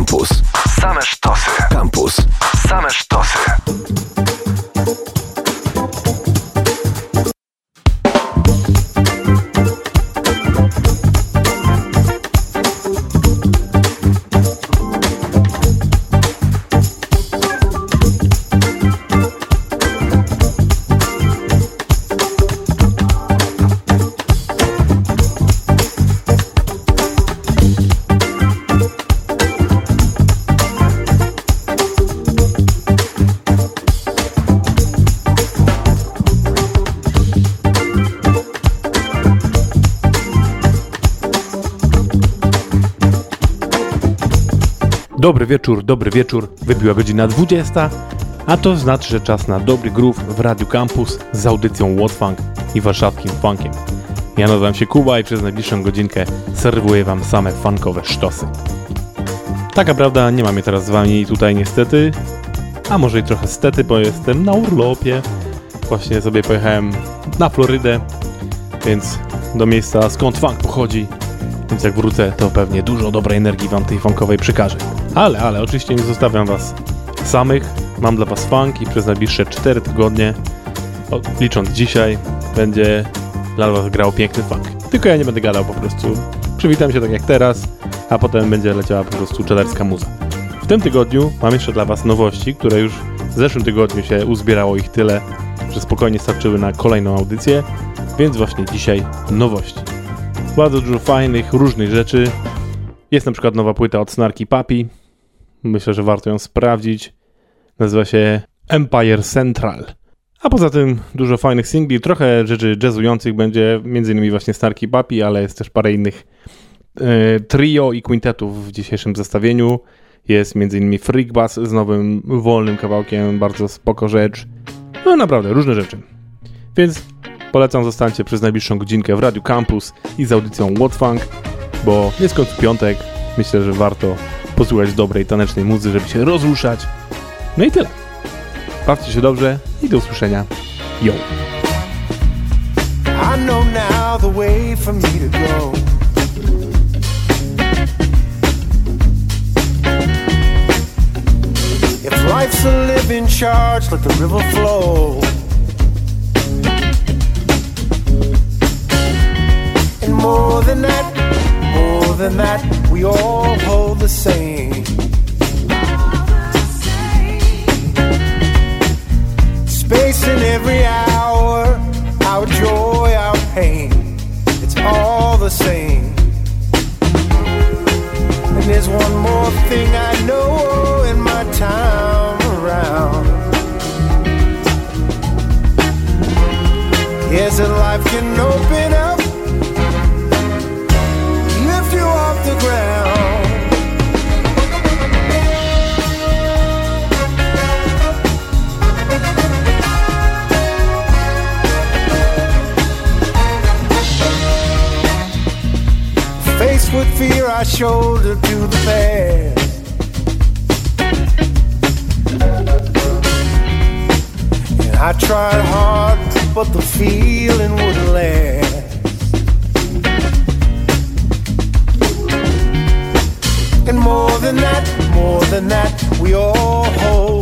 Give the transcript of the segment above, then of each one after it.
Campus. Same sztosy. Campus. Same sztosy. Dobry wieczór, dobry wieczór. Wybiła godzina 20, a to znaczy, że czas na dobry groove w Radio Campus z audycją What Funk i warszawskim funkiem. Ja nazywam się Kuba i przez najbliższą godzinkę serwuję wam same funkowe sztosy. Taka prawda, nie mamy teraz z wami tutaj niestety, a może i trochę stety, bo jestem na urlopie. Właśnie sobie pojechałem na Florydę, więc do miejsca skąd funk pochodzi, więc jak wrócę, to pewnie dużo dobrej energii wam tej funkowej przekażę. Ale, ale oczywiście nie zostawiam was samych. Mam dla was funk i przez najbliższe 4 tygodnie, licząc dzisiaj, będzie dla was grał piękny funk. Tylko ja nie będę gadał po prostu. Przywitam się tak jak teraz, a potem będzie leciała po prostu czelerska muza. W tym tygodniu mam jeszcze dla was nowości, które już w zeszłym tygodniu się uzbierało ich tyle, że spokojnie starczyły na kolejną audycję, więc właśnie dzisiaj nowości. Bardzo dużo fajnych, różnych rzeczy. Jest na przykład nowa płyta od Snarky Papi. Myślę, że warto ją sprawdzić. Nazywa się Empire Central. A poza tym dużo fajnych singli, trochę rzeczy jazzujących będzie, między innymi właśnie Snarky Papi, ale jest też parę innych e, trio i quintetów w dzisiejszym zestawieniu. Jest między innymi Freak Bass z nowym, wolnym kawałkiem, bardzo spoko rzecz. No naprawdę, różne rzeczy. Więc Polecam zostańcie przez najbliższą godzinkę w Radiu Campus i z audycją What Funk, bo jest końcu piątek. Myślę, że warto posłuchać dobrej tanecznej muzy, żeby się rozruszać. No i tyle. Bawcie się dobrze i do usłyszenia. Yo! I know now the way for me to go. If life's a living charge, let the river flow. more than that, than that, we all hold the same. Space in every hour, our joy, our pain, it's all the same. And there's one more thing I know in my time around. Yes, that life can open up with fear, I shoulder to the past. And I tried hard, but the feeling wouldn't last. And more than that, more than that, we all hold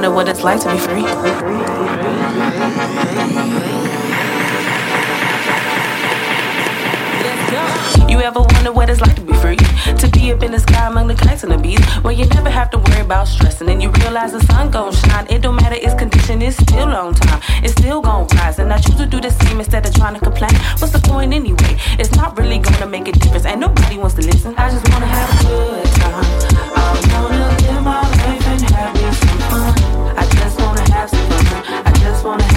wonder what it's like to be free? You ever wonder what it's like to be free? To be up in the sky among the kites and the bees, where you never have to worry about stressing, and you realize the sun gon' shine. It don't matter its condition, it's still on time. It's still gon' rise, and I choose to do the same instead of trying to complain. What's the point anyway? It's not really gonna make a difference, and nobody wants to listen. I just wanna have a good time. I wanna live my life and have me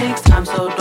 takes time, so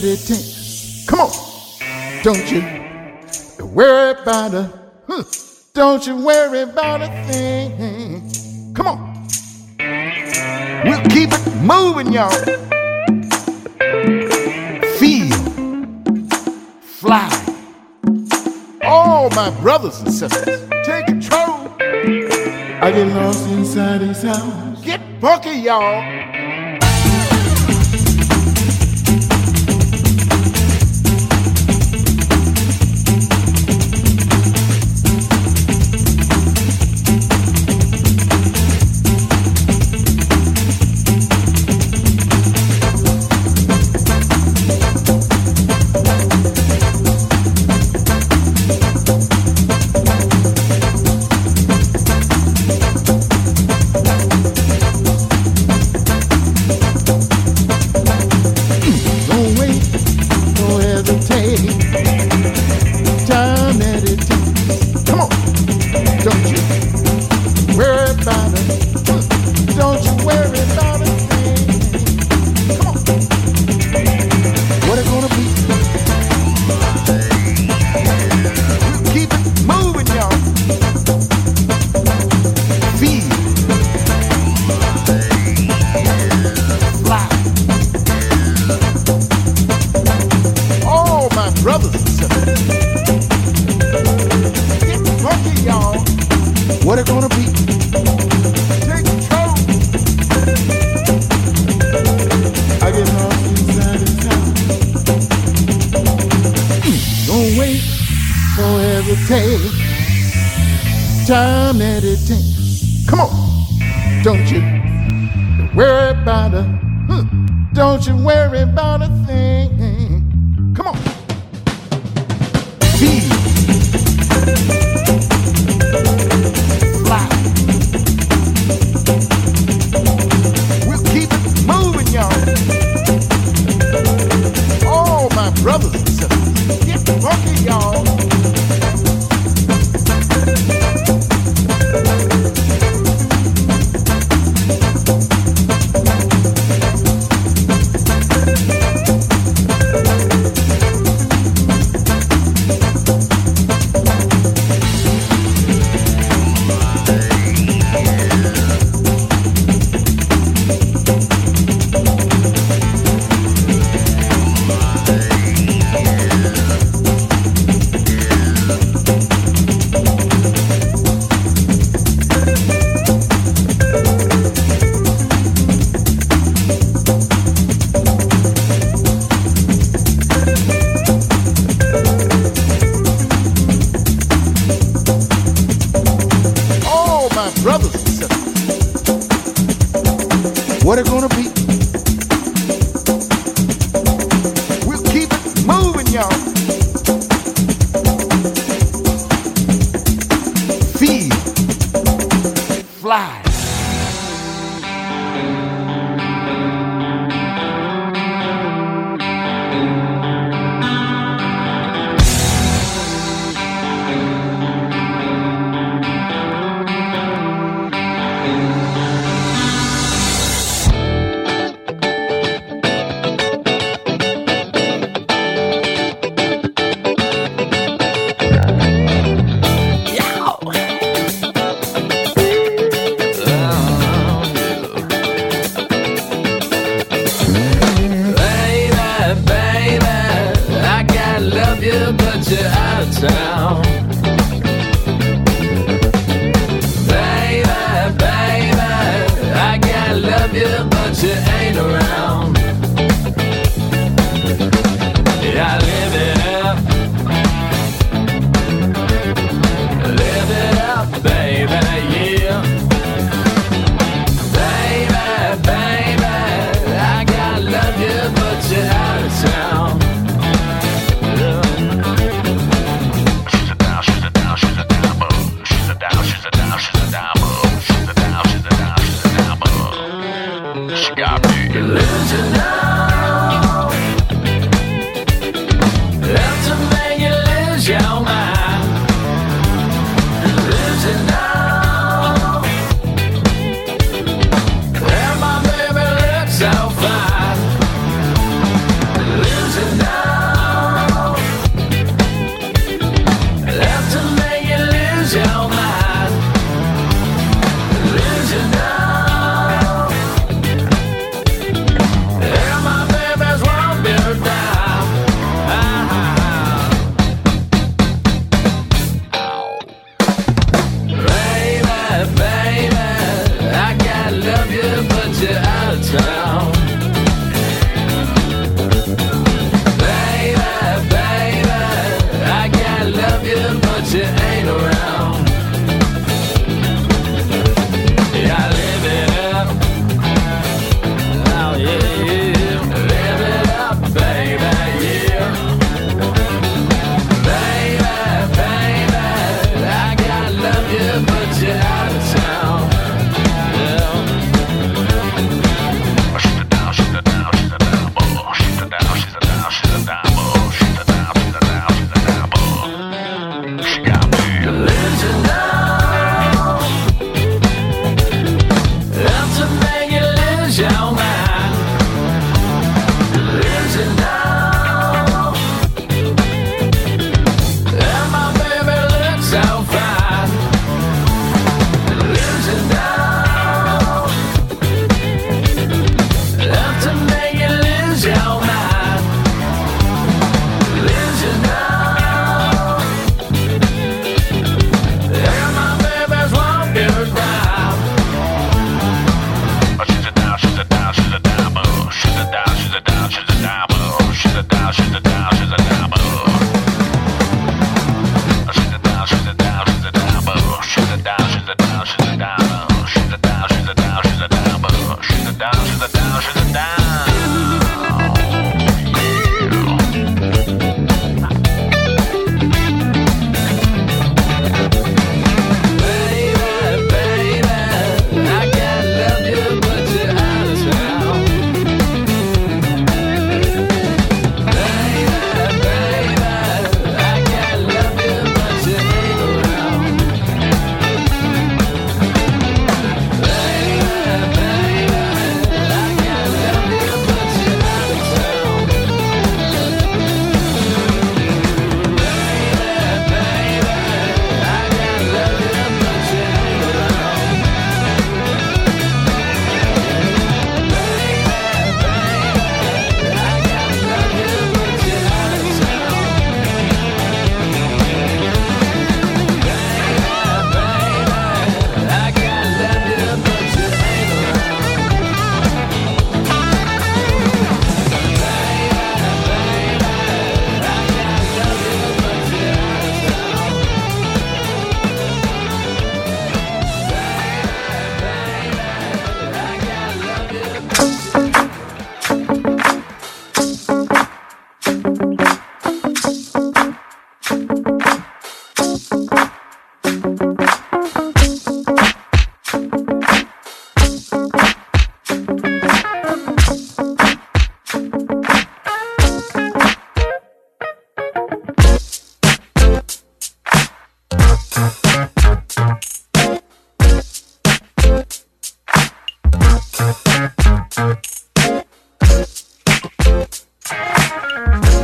meditate. Come on. Don't you worry about a, don't you worry about a thing. Come on. We'll keep it moving, y'all. Feel, fly. All my brothers and sisters, take control. I get lost inside these hours. Get funky, y'all. What it gonna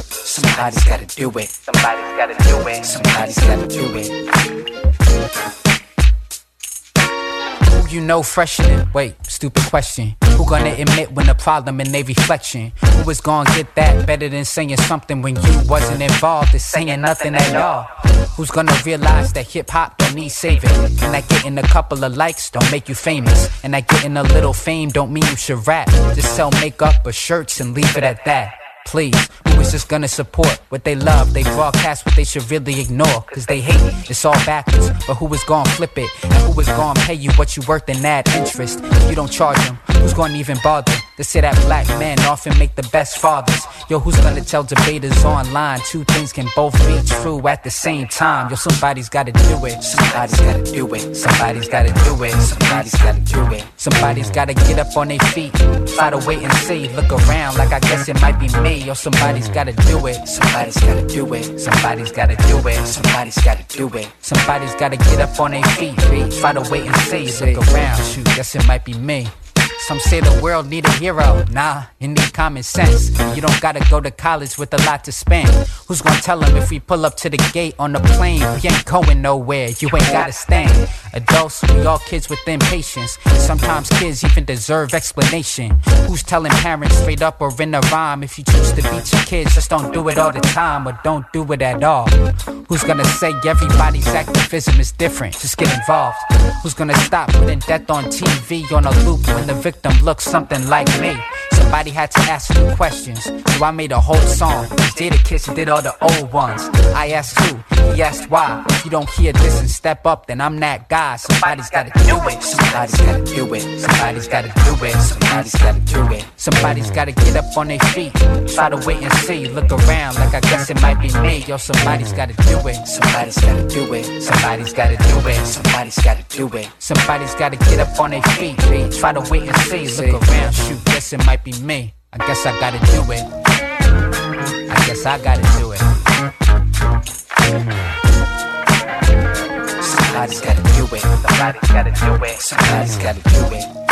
Somebody's gotta do it. Somebody's gotta do it. Somebody's gotta do it. Who you know freshening? Wait, stupid question. Who gonna admit when the problem in their reflection? Who is gonna get that better than saying something when you wasn't involved in saying nothing at all? Who's gonna realize that hip hop don't need saving? And that getting a couple of likes don't make you famous. And that getting a little fame don't mean you should rap. Just sell makeup or shirts and leave it at that. Please, who is just gonna support what they love? They broadcast what they should really ignore, cause they hate it. It's all backwards. But who is gonna flip it? And who is gonna pay you what you worth and add interest? If you don't charge them, who's gonna even bother? They say that black men often make the best fathers. Yo, who's gonna tell debaters online two things can both be true at the same time? Yo, somebody's gotta do it. Somebody's gotta do it. Somebody's gotta do it. Somebody's gotta do it. Somebody's gotta get up on their feet. Try to wait and see. Look around like I guess it might be me. Yo, somebody's gotta do it. Somebody's gotta do it. Somebody's gotta do it. Somebody's gotta do it. Somebody's gotta get up on their feet. Try to wait and see. Look around. Shoot, guess it might be me. Some say the world need a hero. Nah, it need common sense. You don't gotta go to college with a lot to spend. Who's gonna tell them if we pull up to the gate on the plane? We ain't going nowhere. You ain't gotta stand. Adults, we all kids with impatience. Sometimes kids even deserve explanation. Who's telling parents straight up or in a rhyme? If you choose to beat your kids, just don't do it all the time or don't do it at all. Who's gonna say everybody's activism is different? Just get involved. Who's gonna stop putting death on TV on a loop when the victim looks something like me? Somebody had to ask new questions. So I made a whole song. Jadakiss did all the old ones. I asked who, he asked why. You don't hear this and step up, then I'm that guy. Somebody's gotta do it. Somebody's gotta do it. Somebody's gotta do it. Somebody's gotta do it. Somebody's gotta get up on their feet. Try to wait and see. Look around like I guess it might be me. Yo, somebody's gotta do it. Somebody's gotta do it. Somebody's gotta do it. Somebody's gotta do it. Somebody's gotta get up on their feet. Try to wait and see. Look around. Shoot, guess it might be me. I guess I gotta do it. I guess I gotta do it. Somebody's gotta do it. Somebody's gotta do it. Somebody's gotta do it.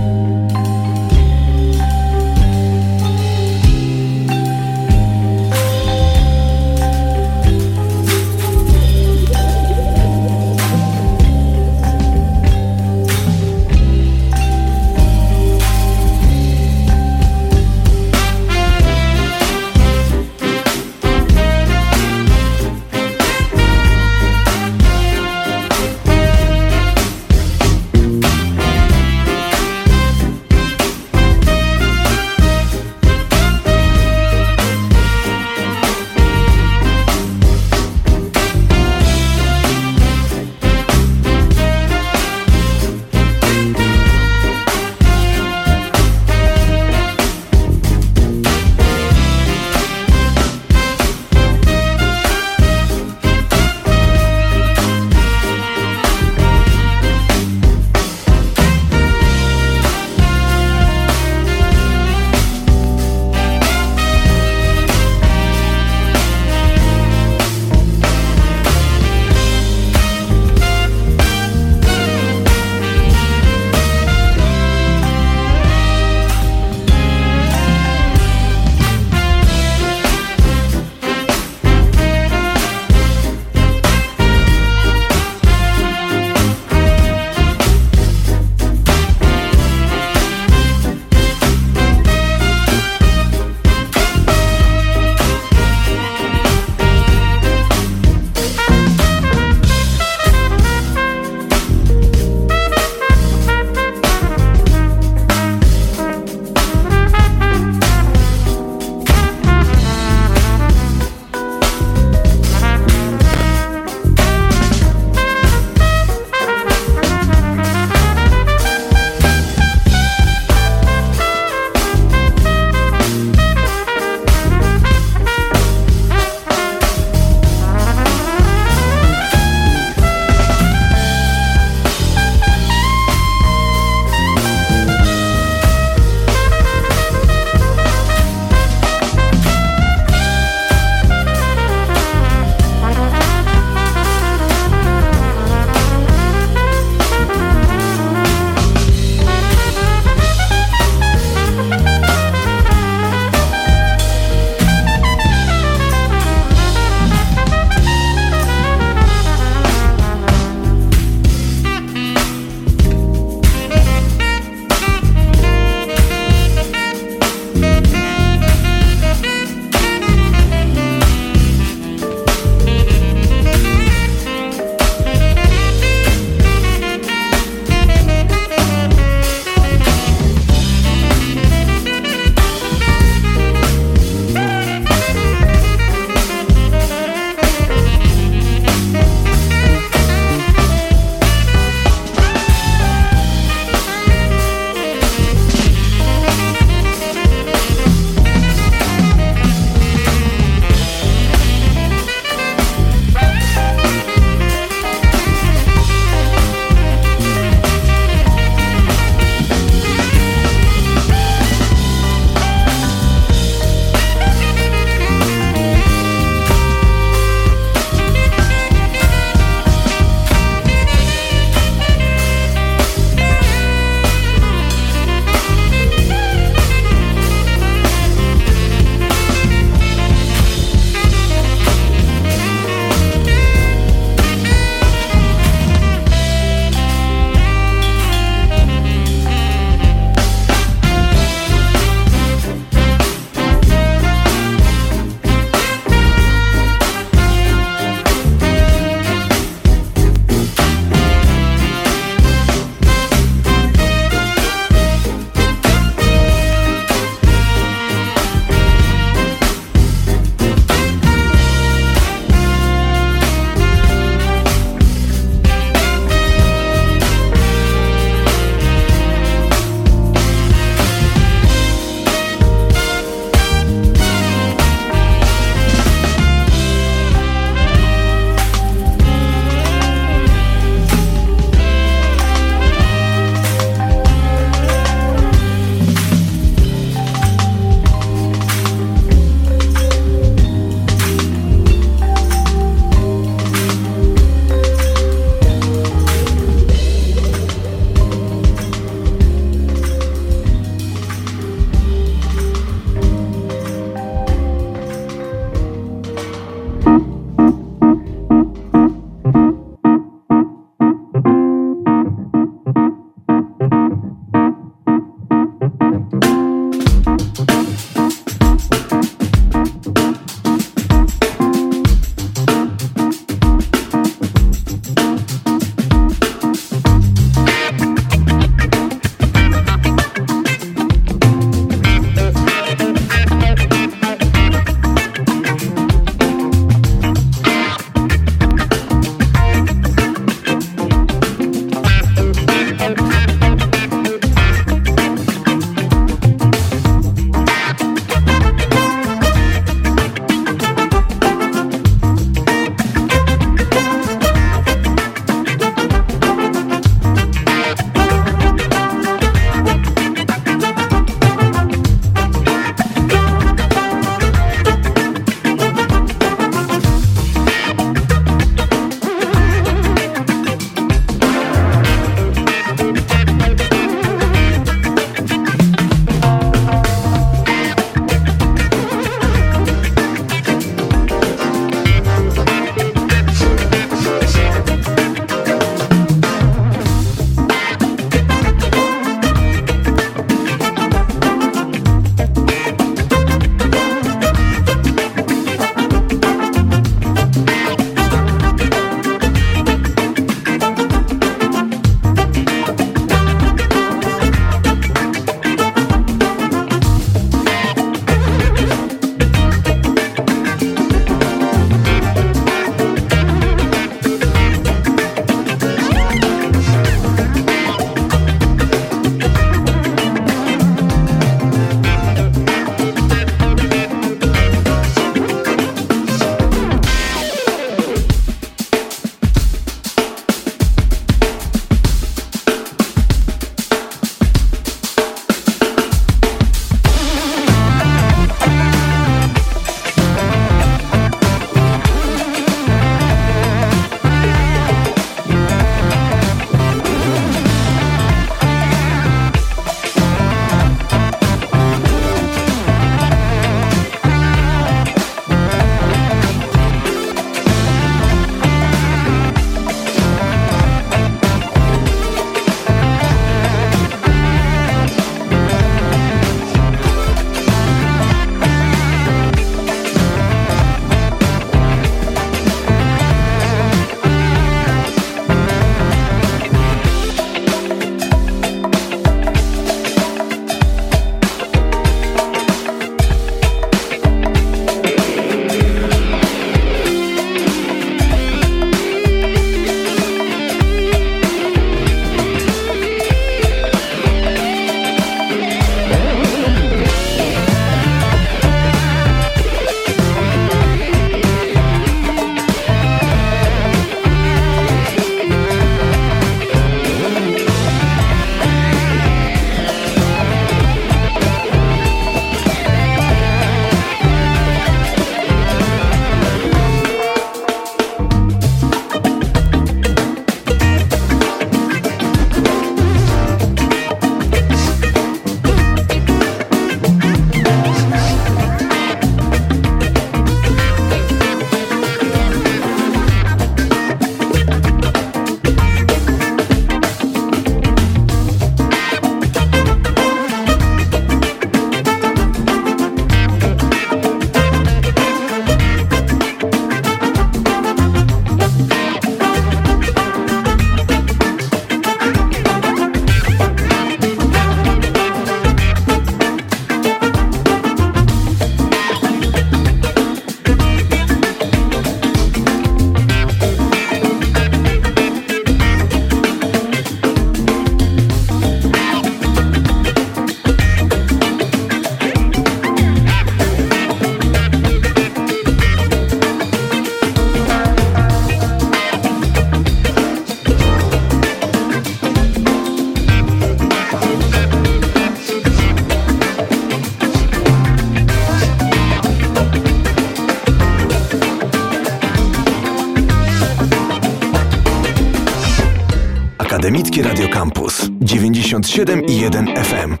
107,1 FM.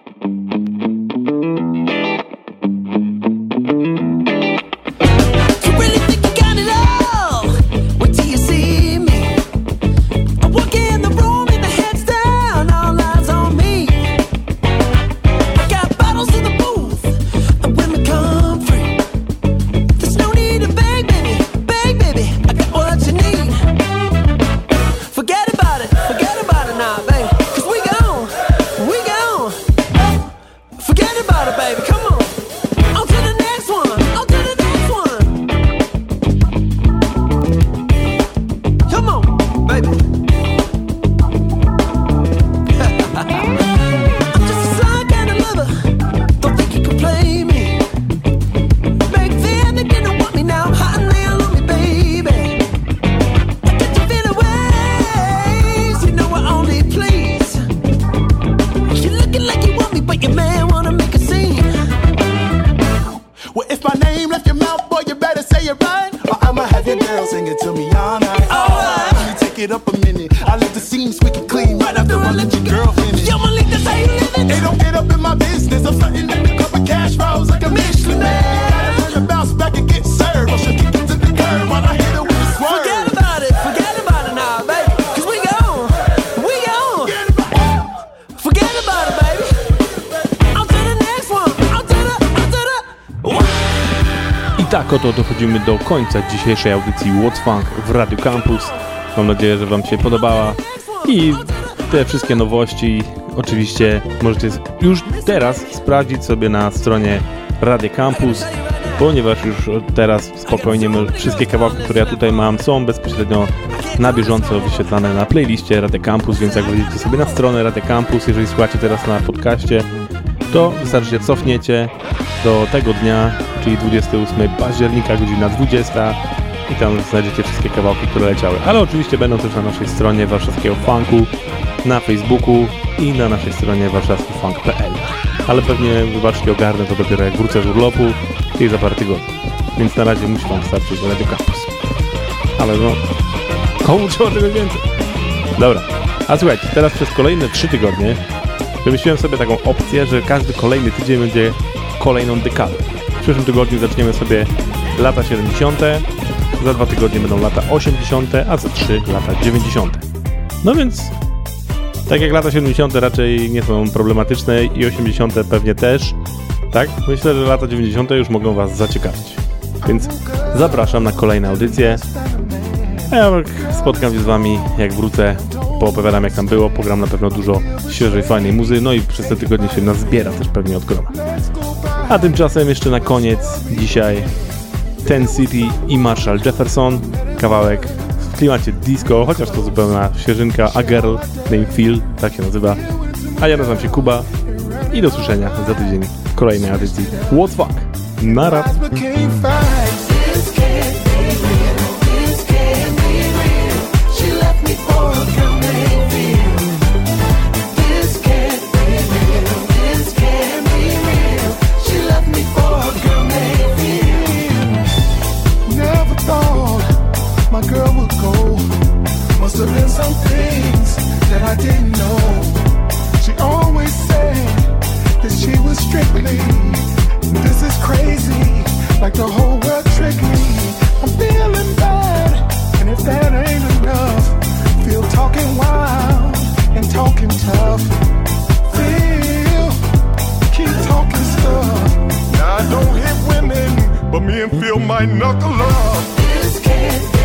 Końca dzisiejszej audycji What's Funk w Radio Campus. Mam nadzieję, że Wam się podobała i te wszystkie nowości oczywiście możecie już teraz sprawdzić sobie na stronie Radio Campus, ponieważ już teraz spokojnie wszystkie kawałki, które ja tutaj mam są bezpośrednio na bieżąco wyświetlane na playliście Radio Campus, więc jak wejdziecie sobie na stronę Radio Campus, jeżeli słuchacie teraz na podcaście, to wystarczy się cofniecie do tego dnia, czyli 28 października, godzina 20 i tam znajdziecie wszystkie kawałki, które leciały. Ale oczywiście będą też na naszej stronie warszawskiego funku, na Facebooku i na naszej stronie warszawskifunk.pl. Ale pewnie, wybaczcie, ogarnę to dopiero jak wrócę z urlopu, czyli za parę tygodni. Więc na razie musi Wam starczyć Radio Campus. Ale no, komu trzeba czegoś więcej? Dobra, a słuchajcie, teraz przez kolejne 3 tygodnie wymyśliłem sobie taką opcję, że każdy kolejny tydzień będzie kolejną dekadą. W przyszłym tygodniu zaczniemy sobie lata 70., za dwa tygodnie będą lata 80., a za 3 lata 90. No więc, tak jak lata 70. raczej nie są problematyczne i 80. pewnie też, tak? Myślę, że lata 90. już mogą Was zaciekawić. Więc zapraszam na kolejne audycje. A ja spotkam się z Wami, jak wrócę, poopowiadam jak tam było, pogram na pewno dużo świeżej, fajnej muzy, no i przez te tygodnie się nazbiera też pewnie od groma. A tymczasem jeszcze na koniec dzisiaj Ten City i Marshall Jefferson, kawałek w klimacie disco, chociaż to zupełna świeżynka, A Girl Named Phil, tak się nazywa. A ja nazywam się Kuba i do słyszenia za tydzień w kolejnej edycji What's Fuck. Nara! Me and feel my knuckle up. This can't